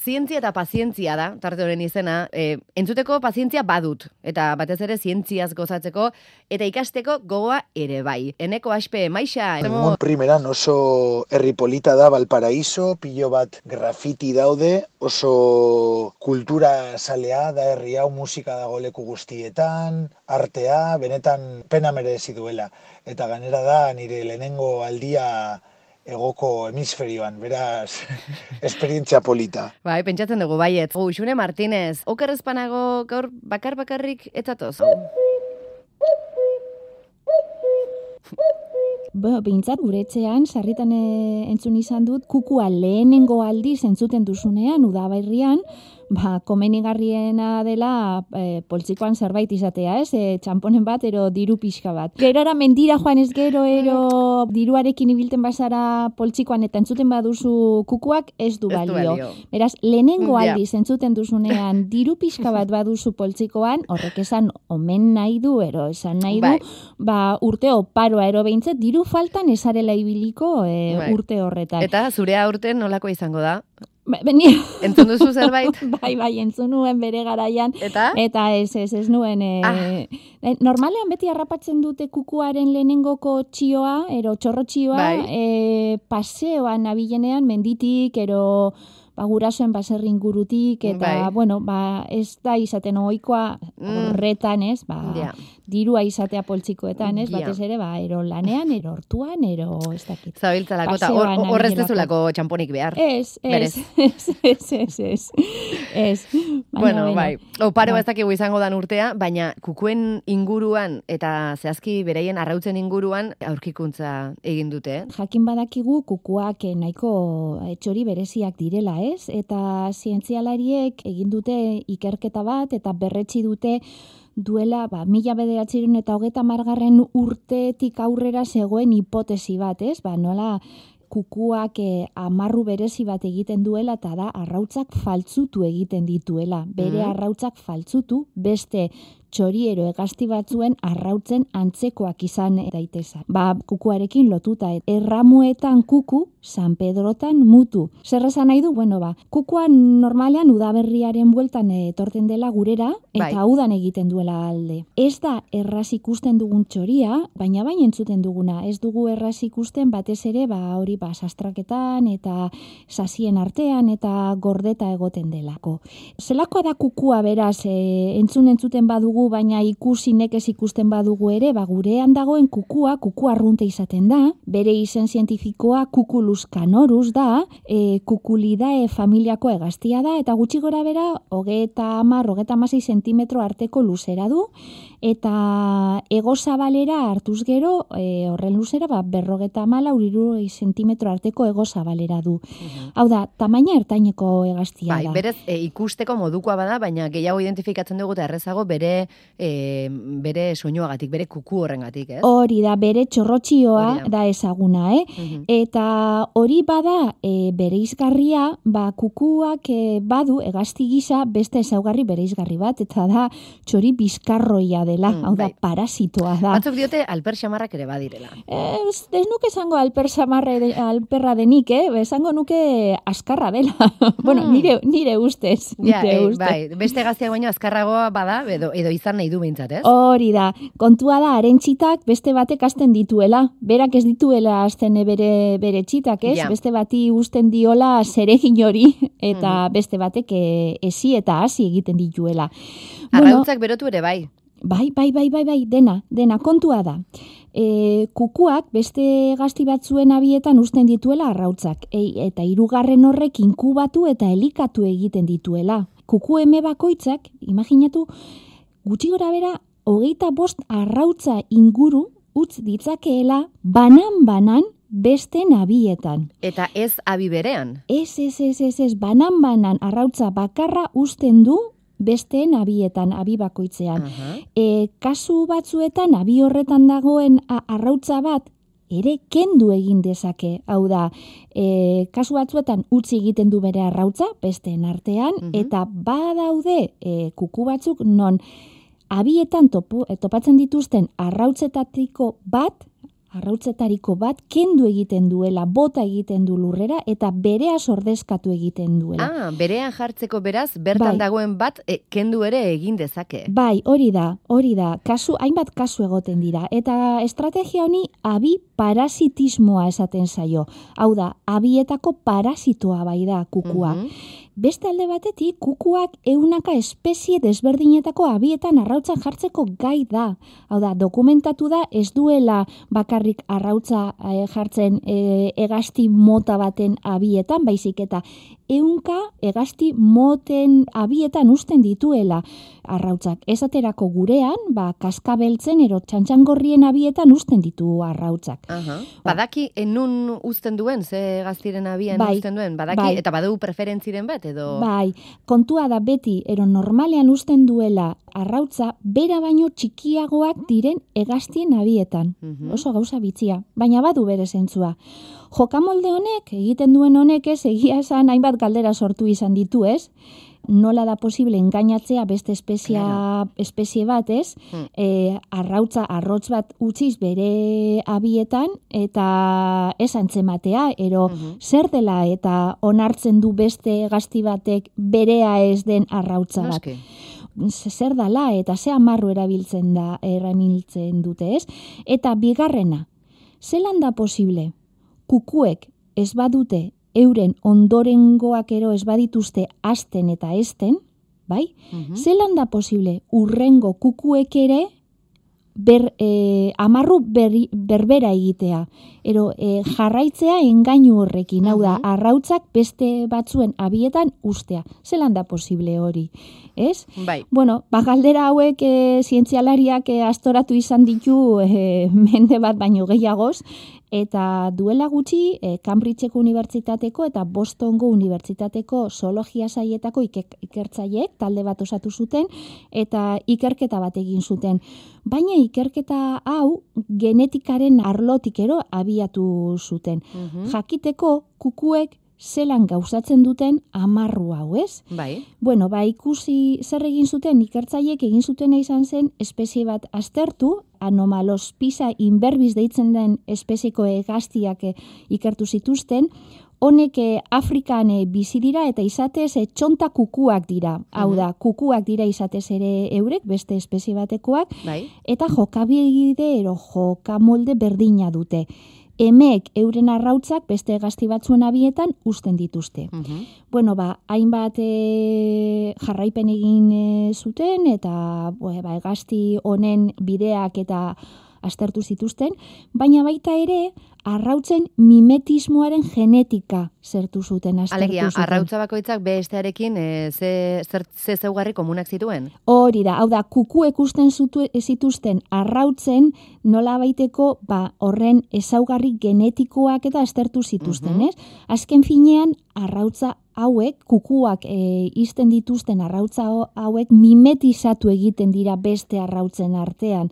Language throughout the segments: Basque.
Zientzia eta pazientzia da, tarte horren izena, e, entzuteko pazientzia badut, eta batez ere zientziaz gozatzeko, eta ikasteko gogoa ere bai. Eneko aspe, maixa, Egun primeran oso herri polita da Valparaíso, pilo bat grafiti daude, oso kultura salea da herri hau musika dago leku guztietan, artea, benetan pena merezi duela. Eta ganera da nire lehenengo aldia egoko hemisferioan, beraz, esperientzia polita. Bai, pentsatzen dugu baiet. Oh, Xune Martinez, oker ezpanago gaur bakar bakarrik etzatoz. Bo, bintzat gure etxean, sarritan e, entzun izan dut, kukua lehenengo aldiz entzuten duzunean, udabairrian, ba, komenigarriena dela e, poltsikoan zerbait izatea, ez? E, txamponen bat, ero diru pixka bat. Gerora mendira joan ez gero, ero diruarekin ibilten bazara poltsikoan eta entzuten baduzu kukuak, ez du Ez du balio. Beraz, lehenengo Ja. aldiz entzuten duzunean diru pixka bat baduzu poltsikoan, horrek esan omen nahi du, ero esan nahi du, Bai. ba, urte oparoa ero behintzet, diru faltan esarela ibiliko e, Bai. urte horretan. Eta zure aurten nolako izango da? Ba, beni, Entzun duzu zerbait? bai, bai, entzun nuen bere garaian, Eta? eta ez, ez, ez nuen, e, Ah. e, normalean beti harrapatzen dute kukuaren lehenengoko txioa, ero txorro txioa, Bai. e, paseoan abilenean, menditik, ero ba, gurasoen baserri ingurutik, eta, Bai. bueno, ba, ez da izaten ohikoa Mm. horretan, ez, ba, Ja. dirua izatea poltsikoetan, ez, Ja. batez ere, ba, ero lanean, ero hortuan, ero ez dakit. Zabiltzalako, eta horrez dezulako txamponik behar. Ez, ez, ez, ez, ez, ez, ez. Bueno, bai. Oparo Bai. ez dakigu izango dan urtea, baina kukuen inguruan eta zehazki beraien arrautzen inguruan aurkikuntza egin dute. eh? Jakin badakigu kukuak eh, nahiko etxori bereziak direla, ez? Eta zientzialariek egin dute ikerketa bat eta berretsi dute duela, ba, mila bederatziren eta hogeta margarren urtetik aurrera zegoen hipotesi bat, ez? Ba, nola kukuak eh, amarru berezi bat egiten duela eta da arrautzak faltzutu egiten dituela. Bere Mhm. arrautzak faltzutu beste txoriero egazti batzuen arrautzen antzekoak izan daitezan. Ba, kukuarekin lotuta, erramuetan kuku, San Pedrotan mutu. Zer esan nahi du? Bueno, ba, kukua normalean udaberriaren bueltan etorten dela gurera, eta Bai. udan egiten duela alde. Ez da erraz ikusten dugun txoria, baina bain entzuten duguna. Ez dugu erraz ikusten batez ere, ba, hori ba, sastraketan eta sasien artean eta gordeta egoten delako. Zelakoa da kukua beraz, e, entzun entzuten badugu, baina ikusi nekez ikusten badugu ere, ba, gurean dagoen kukua, kuku arrunte izaten da, bere izen zientifikoa kukulus canorus da, e, kukulidae familiako egaztia da, eta gutxi gora bera, hogeta amar, hogeta amasei sentimetro arteko luzera du, eta ego zabalera hartuz gero, e, horren luzera, ba, berrogeta amala, uriru sentimetro arteko ego zabalera du. Hau da, tamaina ertaineko egaztia Bai, da. berez e, ikusteko modukoa bada, baina gehiago identifikatzen dugu eta errezago bere e, bere soinuagatik, bere kuku horrengatik, ez? Hori da, bere txorrotxioa da. da ezaguna, eh? Mhm. Eta hori bada e, bereizgarria, ba, kukuak e, badu egazti gisa beste ezaugarri bereizgarri bat, eta da txori bizkarroia dela, Mm, hau da, bai. parasitoa da. Batzuk diote alper xamarrak ere badirela. Ez, ez nuke esango alper samarre de, alperra denik, eh? Esango nuke askarra dela. bueno, Mm. nire, nire ustez. Ja, nire e, ustez. bai, beste gazteak baino azkarragoa bada, edo, edo izan nahi du behintzat, ez? Hori da, kontua da, haren txitak beste batek hasten dituela. Berak ez dituela hasten bere, bere txitak, ez? Ja. Beste bati usten diola zeregin hori, eta beste batek e, esi eta hasi egiten dituela. Arrautzak berotu ere bai. Bai, bai, bai, bai, bai, dena, dena, kontua da. E, kukuak beste gazti batzuen abietan usten dituela arrautzak, e, eta hirugarren horrek inkubatu eta elikatu egiten dituela. Kuku eme bakoitzak, imaginatu, gutxi gora bera, hogeita bost arrautza inguru utz ditzakeela banan-banan beste nabietan. Eta ez abi berean. Ez, ez, ez, ez, ez, banan-banan arrautza bakarra usten du besteen abietan, abi bakoitzean. Aha. E, kasu batzuetan, abi horretan dagoen arrautza bat, ere kendu egin dezake. Hau da, e, kasu batzuetan utzi egiten du bere arrautza, besteen artean, Mhm. eta badaude e, kuku batzuk non abietan topu, e, topatzen dituzten arrautzetatiko bat, arrautzetariko bat kendu egiten duela, bota egiten du lurrera eta berea sordezkatu egiten duela. Ah, berean jartzeko beraz, bertan Bai. dagoen bat e, kendu ere egin dezake. Bai, hori da, hori da. Kasu, hainbat kasu egoten dira. Eta estrategia honi abi parasitismoa esaten zaio. Hau da, abietako parasitoa bai da kukua. Mhm. Beste alde batetik, kukuak eunaka espezie desberdinetako abietan arrautzan jartzeko gai da. Hau da, dokumentatu da ez duela bakarrik arrautza eh, jartzen eh, egasti mota baten abietan, baizik eta eunka egasti moten abietan usten dituela arrautzak. Esaterako gurean, ba, kaskabeltzen ero txantxangorrien abietan usten ditu arrautzak. Aha. Badaki enun uzten duen, ze gaztiren abian Bai, uzten duen, badaki, bai. eta badu preferentziren bat, edo... Bai, kontua da beti, ero normalean usten duela arrautza, bera baino txikiagoak diren egastien abietan. Mhm. Oso gauza bitxia, baina badu bere zentzua. Jokamolde honek, egiten duen honek ez, egia esan hainbat galdera sortu izan ditu ez, nola da posible engainatzea beste espezia, Claro. espezie bat ez, Hmm. e, arrautza arrotz bat utziz bere abietan eta ez antzematea, ero Mhm. zer dela eta onartzen du beste gazti batek berea ez den arrautza bat. Noski. Zer dala eta ze amarru erabiltzen da erabiltzen dute, ez? Eta bigarrena, zelan da posible kukuek ez badute euren ondorengoak ero ez badituzte asten eta esten, bai? Mhm. Zelan da posible urrengo kukuek ere ber, e, amarru berri, berbera egitea. Ero e, jarraitzea engainu horrekin, hau da, Mhm. arrautzak beste batzuen abietan ustea. Zelan da posible hori, ez? Bai. Bueno, ba, galdera hauek e, zientzialariak e, astoratu izan ditu e, mende bat baino gehiagoz, eta duela gutxi e, Cambridgeko Unibertsitateko eta Bostongo Unibertsitateko zoologia saietako iker- ikertzaileek talde bat osatu zuten eta ikerketa bat egin zuten. Baina ikerketa hau genetikaren arlotik ero abiatu zuten. Mhm. Jakiteko kukuek zelan gauzatzen duten amarru hau, ez? Bai. Bueno, ba, ikusi zer egin zuten ikertzaiek egin zutena izan zen espezie bat aztertu, anomalos pisa inberbis deitzen den espezieko egaztiak eh, ikertu zituzten, honek eh, Afrikan eh, bizi dira eta izatez eh, txonta kukuak dira. Hau Mhm. da, kukuak dira izatez ere eurek, beste espezie batekoak, Bai. eta jokabide ero jokamolde berdina dute. Emek euren arrautzak beste gazti batzuen abietan usten dituzte. Mhm. Bueno, ba, hainbat e, jarraipen egin e, zuten eta bue, ba, egazti honen bideak eta aztertu zituzten, baina baita ere arrautzen mimetismoaren genetika zertu zuten, aztertu Alegia, zuten. arrautza bakoitzak bestearekin e, ze, zer, ze zeugarri komunak zituen? Hori da, hau da, kuku ikusten zutu, zituzten arrautzen nola baiteko ba, horren ezaugarri genetikoak eta aztertu zituzten, Mhm. ez? Azken finean, arrautza hauek, kukuak e, izten dituzten arrautza hauek mimetizatu egiten dira beste arrautzen artean.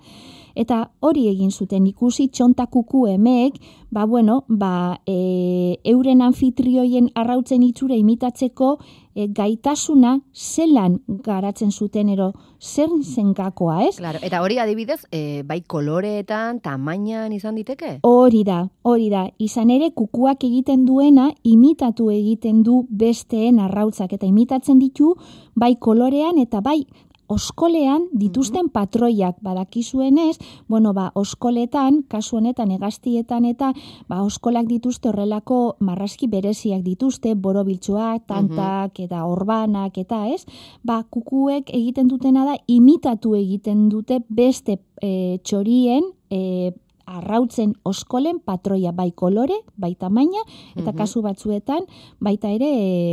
Eta hori egin zuten ikusi txonta kuku emeek, ba bueno, ba, e, euren anfitrioien arrautzen itxura imitatzeko e, gaitasuna zelan garatzen zuten ero zer zen gakoa, ez? Claro, eta hori adibidez, e, bai koloreetan, tamainan izan diteke? Hori da, hori da. Izan ere kukuak egiten duena imitatu egiten du besteen arrautzak eta imitatzen ditu bai kolorean eta bai oskolean dituzten patroiak badakizuenez, bueno, ba, oskoletan, kasu honetan egaztietan eta ba, oskolak dituzte horrelako marrazki bereziak dituzte, borobiltxoak, tantak eta orbanak eta ez, ba, kukuek egiten dutena da imitatu egiten dute beste e, txorien e, arrautzen oskolen patroia bai kolore, bai tamaina, eta Mhm. kasu batzuetan baita ere,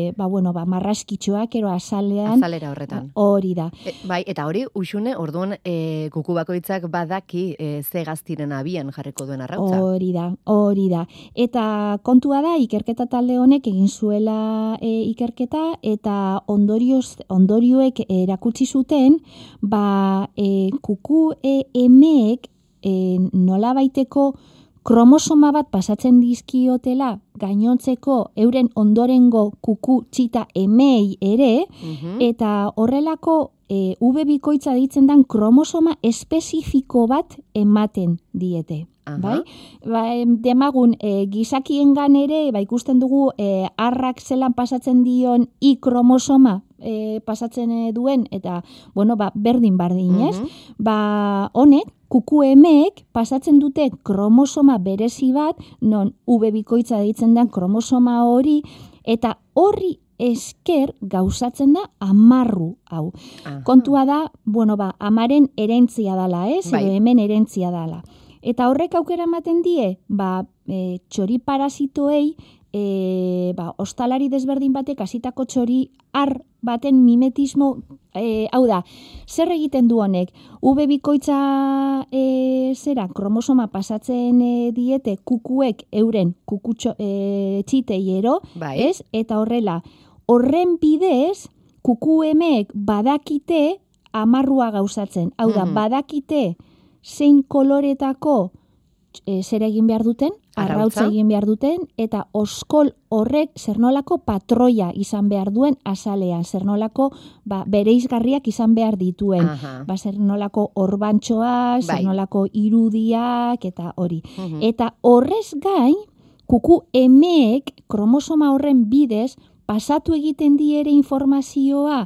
e, ba, bueno, ba, marraskitxoak ero azalean, Azalera horretan. hori da. E, bai, eta hori usune, orduan e, kuku bakoitzak badaki e, ze gaztiren abian jarriko duen arrautza. Hori da, hori da. Eta kontua da, ikerketa talde honek egin zuela e, ikerketa, eta ondorioz, ondorioek erakutsi zuten, ba, e, kuku e, emeek e, nola baiteko kromosoma bat pasatzen dizkiotela gainontzeko euren ondorengo kuku txita emei ere, Mhm. eta horrelako e, V bikoitza ditzen den kromosoma espezifiko bat ematen diete. bai? Ba, demagun, e, gizakiengan ere, ba, ikusten dugu, e, arrak zelan pasatzen dion i kromosoma e, pasatzen e, duen, eta, bueno, ba, berdin bardin, ez? Ba, honek, kuku emeek pasatzen dute kromosoma berezi bat, non ube bikoitza deitzen den kromosoma hori, eta horri esker gauzatzen da amarru hau. Kontua da, bueno, ba, amaren erentzia dala, ez? Bai. Edo hemen erentzia dala. Eta horrek aukera ematen die, ba, e, txori parasitoei, e, ba, ostalari desberdin batek hasitako txori ar baten mimetismo, e, hau da, zer egiten du honek? Ube bikoitza e, zera, kromosoma pasatzen e, diete kukuek euren kukutxo e, txitei ero, Bai. ez? Eta horrela, horren bidez, kuku emeek badakite amarrua gauzatzen. Hau da, Mhm. badakite zein koloretako e, zer egin behar duten, arrautza egin behar duten, eta oskol horrek zernolako patroia izan behar duen azalean, zernolako ba, bereizgarriak izan behar dituen. Aha. Ba, zernolako orbantxoa, Bai. zernolako irudiak, eta hori. Mhm. Eta horrez gain, kuku emeek kromosoma horren bidez pasatu egiten die ere informazioa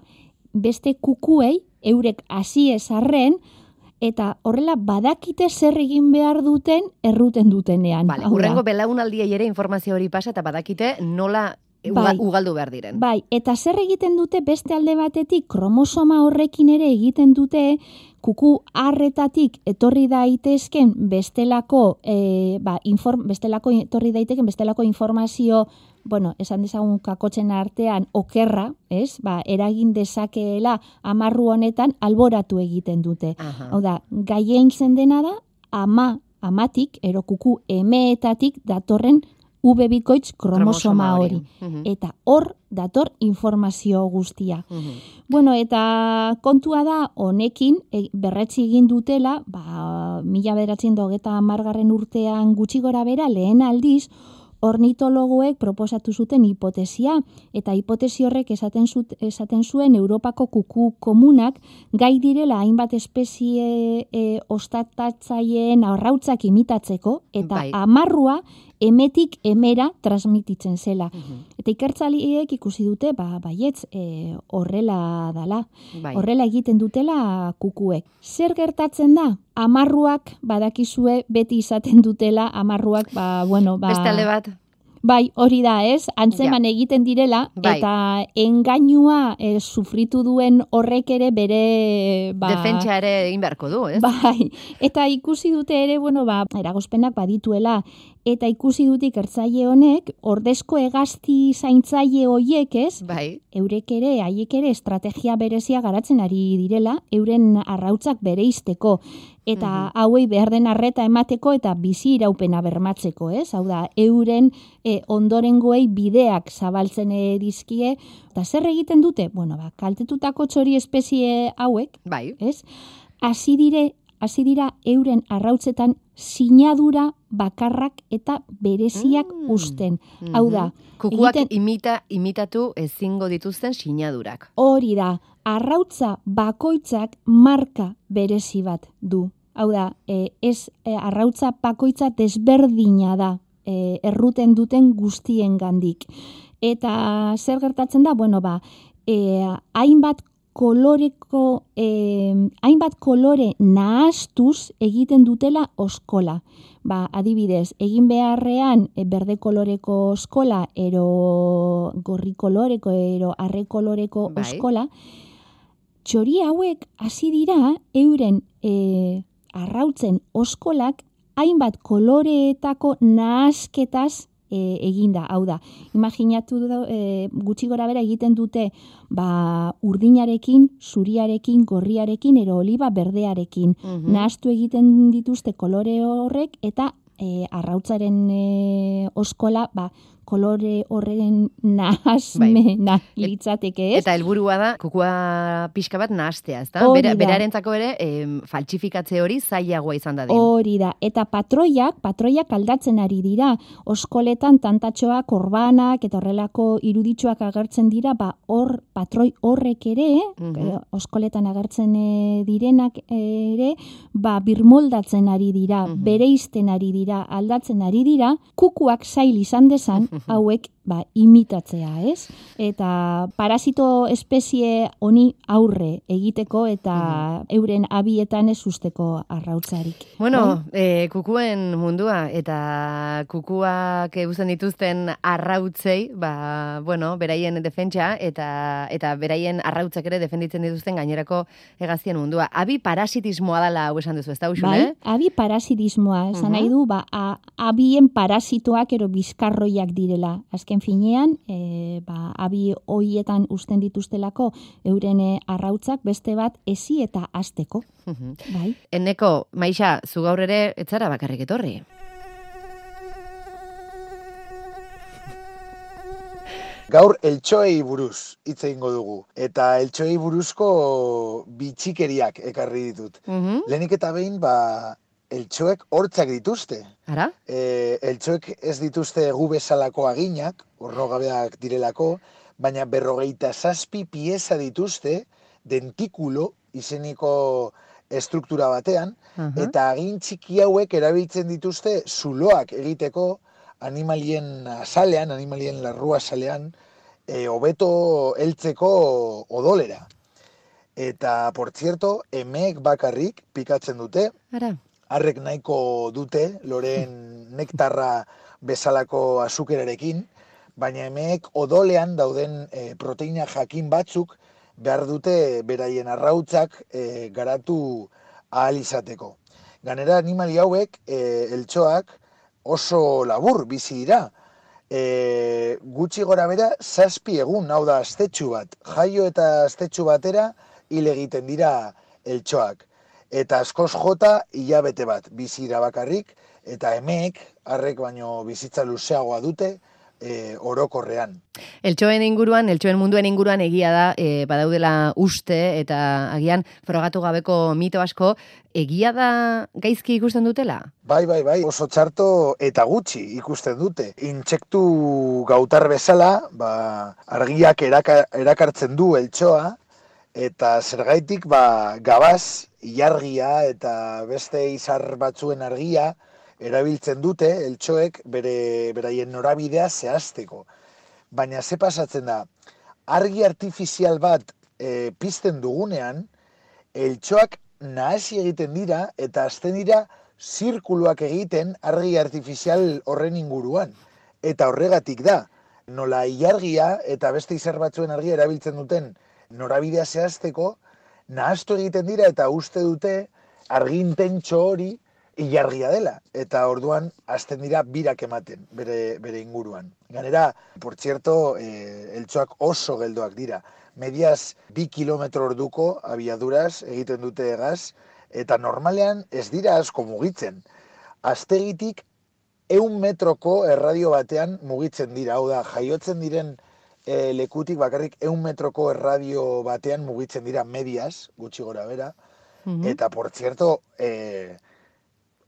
beste kukuei, eurek hasi ezarren, eta horrela badakite zer egin behar duten erruten dutenean. Vale, da. urrengo belaunaldiei ere informazio hori pasa eta badakite nola Bai. ugaldu behar diren. Bai, eta zer egiten dute beste alde batetik kromosoma horrekin ere egiten dute kuku harretatik etorri daitezken bestelako e, ba, inform, bestelako etorri daiteken bestelako informazio bueno, esan dezagun kakotzen artean okerra, ez? Ba, eragin dezakeela amarru honetan alboratu egiten dute. Aha. Hau da, gaien dena da, ama, amatik, erokuku emeetatik datorren ube bikoitz kromosoma hori. Mhm. Eta hor dator informazio guztia. Mhm. Bueno, eta kontua da honekin e, berretzi egin dutela, ba, mila beratzen dogeta amargarren urtean gutxi gora bera, lehen aldiz, ornitologoek proposatu zuten hipotesia, eta hipotesi horrek esaten, zut, esaten zuen Europako kuku komunak gai direla hainbat espezie e, ostatatzaien arrautzak imitatzeko, eta Bai. amarrua emetik emera transmititzen zela. Mhm. Eta ikertzaliek ikusi dute, ba, baietz, e, horrela dala. Bai. Horrela egiten dutela kukuek. Zer gertatzen da? Amarruak badakizue beti izaten dutela, amarruak, ba, bueno, ba... Beste alde bat, Bai, hori da, ez? Antzeman egiten direla, Bai. eta engainua e, sufritu duen horrek ere bere... Ba, defentsa ere egin beharko du, ez? Bai, eta ikusi dute ere, bueno, ba, eragozpenak badituela, eta ikusi dute ikertzaile honek, ordezko hegazti zaintzaile hoiek, ez? Bai. Eurek ere, haiek ere estrategia berezia garatzen ari direla, euren arrautzak bereizteko, eta Mhm. hauei behar den arreta emateko eta bizi iraupena bermatzeko, ez? Hau da, euren e, ondorengoei bideak zabaltzen dizkie, eta zer egiten dute? Bueno, ba, kaltetutako txori espezie hauek, Bai. ez? Hasi dire, hasi dira euren arrautzetan sinadura bakarrak eta bereziak Mm. usten. Hau da, Mhm. Kukuak egiten- imita, imitatu ezingo dituzten sinadurak. hori da, arrautza bakoitzak marka berezi bat du. Hau da, e, ez e, arrautza bakoitza desberdina da e, erruten duten guztien gandik. Eta zer gertatzen da, bueno, ba, e, hainbat koloreko, e, hainbat kolore nahastuz egiten dutela oskola. Ba, adibidez, egin beharrean e, berde koloreko oskola, ero gorri koloreko, ero arre koloreko Bai. oskola, txori hauek hasi dira euren e, arrautzen oskolak hainbat koloreetako nahasketaz e, eginda. Hau da, imaginatu da, e, gutxi gora bera egiten dute ba, urdinarekin, zuriarekin, gorriarekin, ero oliba berdearekin. Mhm. Nahastu egiten dituzte kolore horrek eta e, arrautzaren e, oskola ba, kolore horren nahazmena Bai. litzateke, ez? Eta helburua da kukua pixka bat nahastea, ezta? Bera, da. berarentzako ere em, faltsifikatze hori zailagoa izan dadin. Hori da, eta patroiak, patroiak aldatzen ari dira, oskoletan tantatxoak, orbanak, eta horrelako iruditxoak agertzen dira, ba, hor, patroi horrek ere, Mhm. eh, oskoletan agertzen eh, direnak ere, ba, birmoldatzen ari dira, Mhm. bereizten ari dira, aldatzen ari dira, kukuak zail izan dezan, hauek, ba, imitatzea, ez? Eta parasito espezie honi aurre egiteko eta euren abietan ez usteko arrautzarik. Bueno, e, kukuen mundua eta kukuak eusten dituzten arrautzei, ba, bueno, beraien defentsa eta eta beraien arrautzak ere defenditzen dituzten gainerako hegaztien mundua. Abi parasitismoa dela hau esan duzu, ez da, Bai, Uxune? abi parasitismoa, esan Mhm. nahi du, ba, a, abien parasitoak ero bizkarroiak direla. Azken finean, e, ba, abi hoietan usten dituztelako euren eh, arrautzak beste bat ezi eta asteko. Mhm. Bai, Eneko, Maixa, zu gaur ere etzara bakarrik etorri. Gaur eltsoei buruz hitz egingo dugu eta eltsoei buruzko bitxikeriak ekarri ditut. Mhm. Lehenik eta behin ba eltsoek hortzak dituzte. Ara? E, eltsoek ez dituzte gu bezalako aginak, ornogabeak direlako, baina berrogeita zazpi pieza dituzte dentikulo izeniko estruktura batean, Aha. eta agin txiki hauek erabiltzen dituzte zuloak egiteko animalien azalean, animalien larrua azalean, e, hobeto heltzeko odolera. Eta, por cierto, emeek bakarrik pikatzen dute, Ara? Harrek nahiko dute, loren nektarra bezalako azukerarekin, baina emeek odolean dauden e, proteina jakin batzuk behar dute beraien arrautzak e, garatu ahal izateko. Ganera animali hauek, e, eltsoak, oso labur bizi dira. E, gutxi gora bera, zazpi egun, hau da, astetxu bat. Jaio eta astetxu batera hil egiten dira eltsoak. Eta askoz jota hilabete bat bizi dira bakarrik, eta emeek, harrek baino bizitza luzeagoa dute, e, orokorrean. Eltxoen inguruan, eltxoen munduen inguruan egia da, e, badaudela uste eta agian frogatu gabeko mito asko, egia da gaizki ikusten dutela? Bai, bai, bai, oso txarto eta gutxi ikusten dute. Intsektu gautar bezala, ba, argiak eraka, erakartzen du eltsoa, eta zergaitik ba, gabaz, ilargia eta beste izar batzuen argia erabiltzen dute eltsoek bere beraien norabidea zehazteko. Baina ze pasatzen da, argi artifizial bat e, pizten dugunean, eltsoak nahasi egiten dira eta azten dira zirkuluak egiten argi artifizial horren inguruan. Eta horregatik da, nola ilargia eta beste izar batzuen argia erabiltzen duten norabidea zehazteko, nahastu egiten dira eta uste dute argi intentxo hori ilargia dela. Eta orduan hasten dira birak ematen bere, bere inguruan. Ganera, por cierto, eh, eltsoak oso geldoak dira. Mediaz bi kilometro orduko abiaduraz egiten dute egaz, eta normalean ez dira asko mugitzen. Aztegitik eun metroko erradio batean mugitzen dira. Hau da, jaiotzen diren e, lekutik bakarrik eun metroko erradio batean mugitzen dira mediaz, gutxi gora bera. Mhm. Eta, por cierto, e,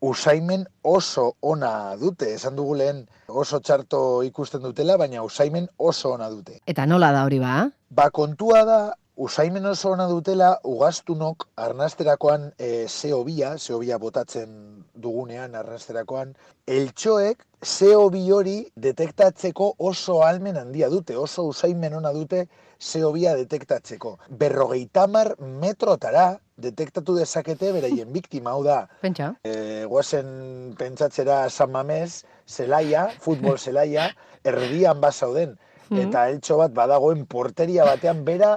usaimen oso ona dute. Esan dugu lehen oso txarto ikusten dutela, baina usaimen oso ona dute. Eta nola da hori ba? Ba, kontua da, usaimen oso ona dutela, ugaztunok arnasterakoan e, zeobia, zeobia botatzen dugunean arnasterakoan, eltsoek zeobi hori detektatzeko oso almen handia dute, oso usaimen ona dute zeobia detektatzeko. Berrogeita mar metrotara detektatu dezakete beraien biktima, hau da, Pentsa? e, guazen pentsatzera San Mamés, zelaia, futbol zelaia, erdian bazauden. Eta eltxo bat badagoen porteria batean bera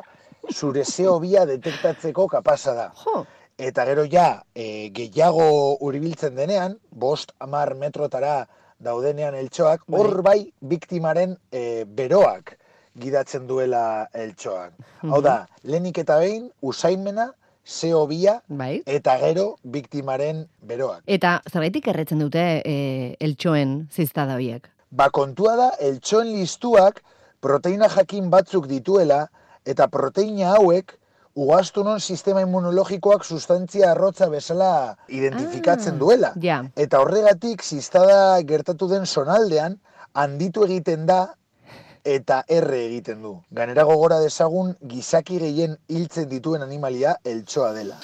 zure zeobia detektatzeko kapasa da. Jo, Eta gero ja, e, gehiago hurbiltzen denean, bost amar metrotara daudenean eltsoak, hor bai biktimaren e, beroak gidatzen duela eltsoak. Hau da, lehenik eta behin, usaimena, zeobia, bai. eta gero biktimaren beroak. Eta zergaitik erretzen dute e, eltxoen ziztada horiek? Ba kontua da, eltsoen listuak proteina jakin batzuk dituela, eta proteina hauek ugaztunon sistema immunologikoak sustantzia arrotza bezala identifikatzen Ah, duela. ja. Eta horregatik, ziztada gertatu den sonaldean, handitu egiten da eta erre egiten du. Ganera gogora dezagun, gizaki gehien hiltzen dituen animalia eltsoa dela.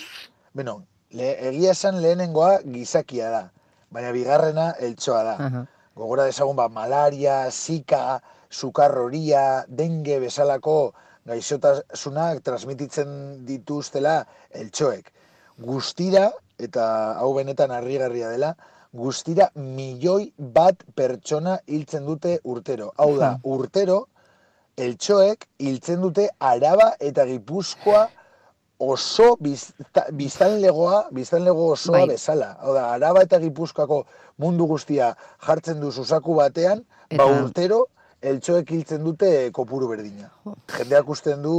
Beno, le, egia esan lehenengoa gizakia da, baina bigarrena eltsoa da. Aha. Gogora dezagun, ba, malaria, zika, sukarroria, denge bezalako gaixotasunak transmititzen dituztela eltsoek. Guztira, eta hau benetan harrigarria dela, guztira milioi bat pertsona hiltzen dute urtero. Hau da, urtero, eltsoek hiltzen dute araba eta gipuzkoa oso bizta, biztanlegoa, biztanlego osoa Bai. bezala. Hau da, araba eta gipuzkoako mundu guztia jartzen du susaku batean, ba Eta- urtero, eltsoek hiltzen dute kopuru berdina. Jendeak usten du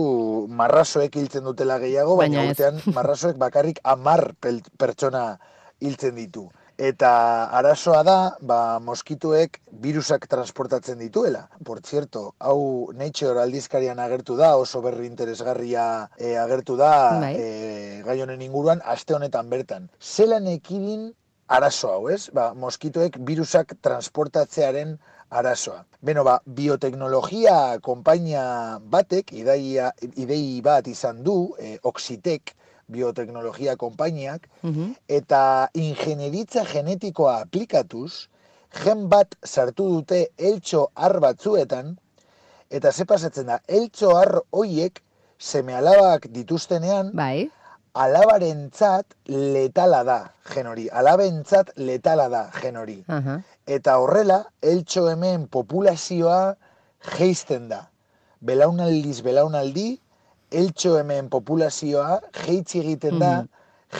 marrasoek hiltzen dutela gehiago, baina, Baina urtean marrasoek bakarrik amar pertsona hiltzen ditu. Eta arazoa da, ba, moskituek virusak transportatzen dituela. Por cierto, hau Nature aldizkarian agertu da, oso berri interesgarria eh, agertu da Bai. eh, gai honen inguruan, aste honetan bertan. Zelan ekidin arazo hau, ez? Ba, moskitoek virusak transportatzearen arazoa. Beno, ba, bioteknologia konpainia batek, ideia, idei bat izan du, eh, Oxitek bioteknologia konpainiak, Mhm. eta ingenieritza genetikoa aplikatuz, gen bat sartu dute eltxo har batzuetan, eta ze pasatzen da, eltxo har hoiek seme alabak dituztenean, Bai. Alabarentzat letala da gen hori, alabentzat letala da gen hori. Aha. Eta horrela, eltxo hemen populazioa geizten da. Belaunaldiz belaunaldi, eltxo hemen populazioa jeitzi egiten da,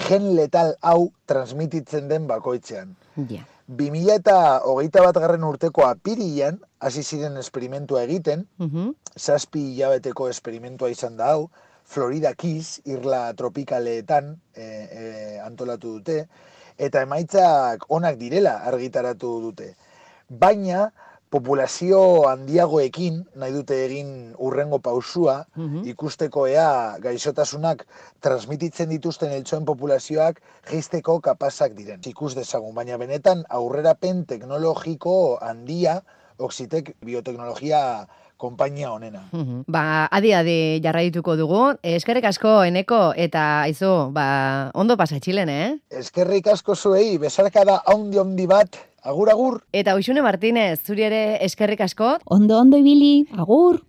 gen letal hau transmititzen den bakoitzean. Ja. 2000 eta hogeita bat garren urteko apirian, hasi ziren esperimentua egiten, Mhm. zazpi hilabeteko esperimentua izan da hau, Florida Keys, irla tropikaleetan e, e, antolatu dute, eta emaitzak onak direla argitaratu dute. Baina, populazio handiagoekin, nahi dute egin urrengo pausua, Mhm. ikusteko ea gaixotasunak transmititzen dituzten eltsoen populazioak geisteko kapazak diren. Ikus dezagun, baina benetan aurrerapen teknologiko handia Oxitek bioteknologia konpainia honena. Mhm. Ba, adi-adi jarraituko dugu. Eskerrik asko, eneko, eta aizu, ba, ondo pasa txilen, eh? Eskerrik asko zuei, besarka da haundi handi bat, agur agur! Eta Uxune Martinez, zuri ere eskerrik asko, Ondo ondo ibili, agur!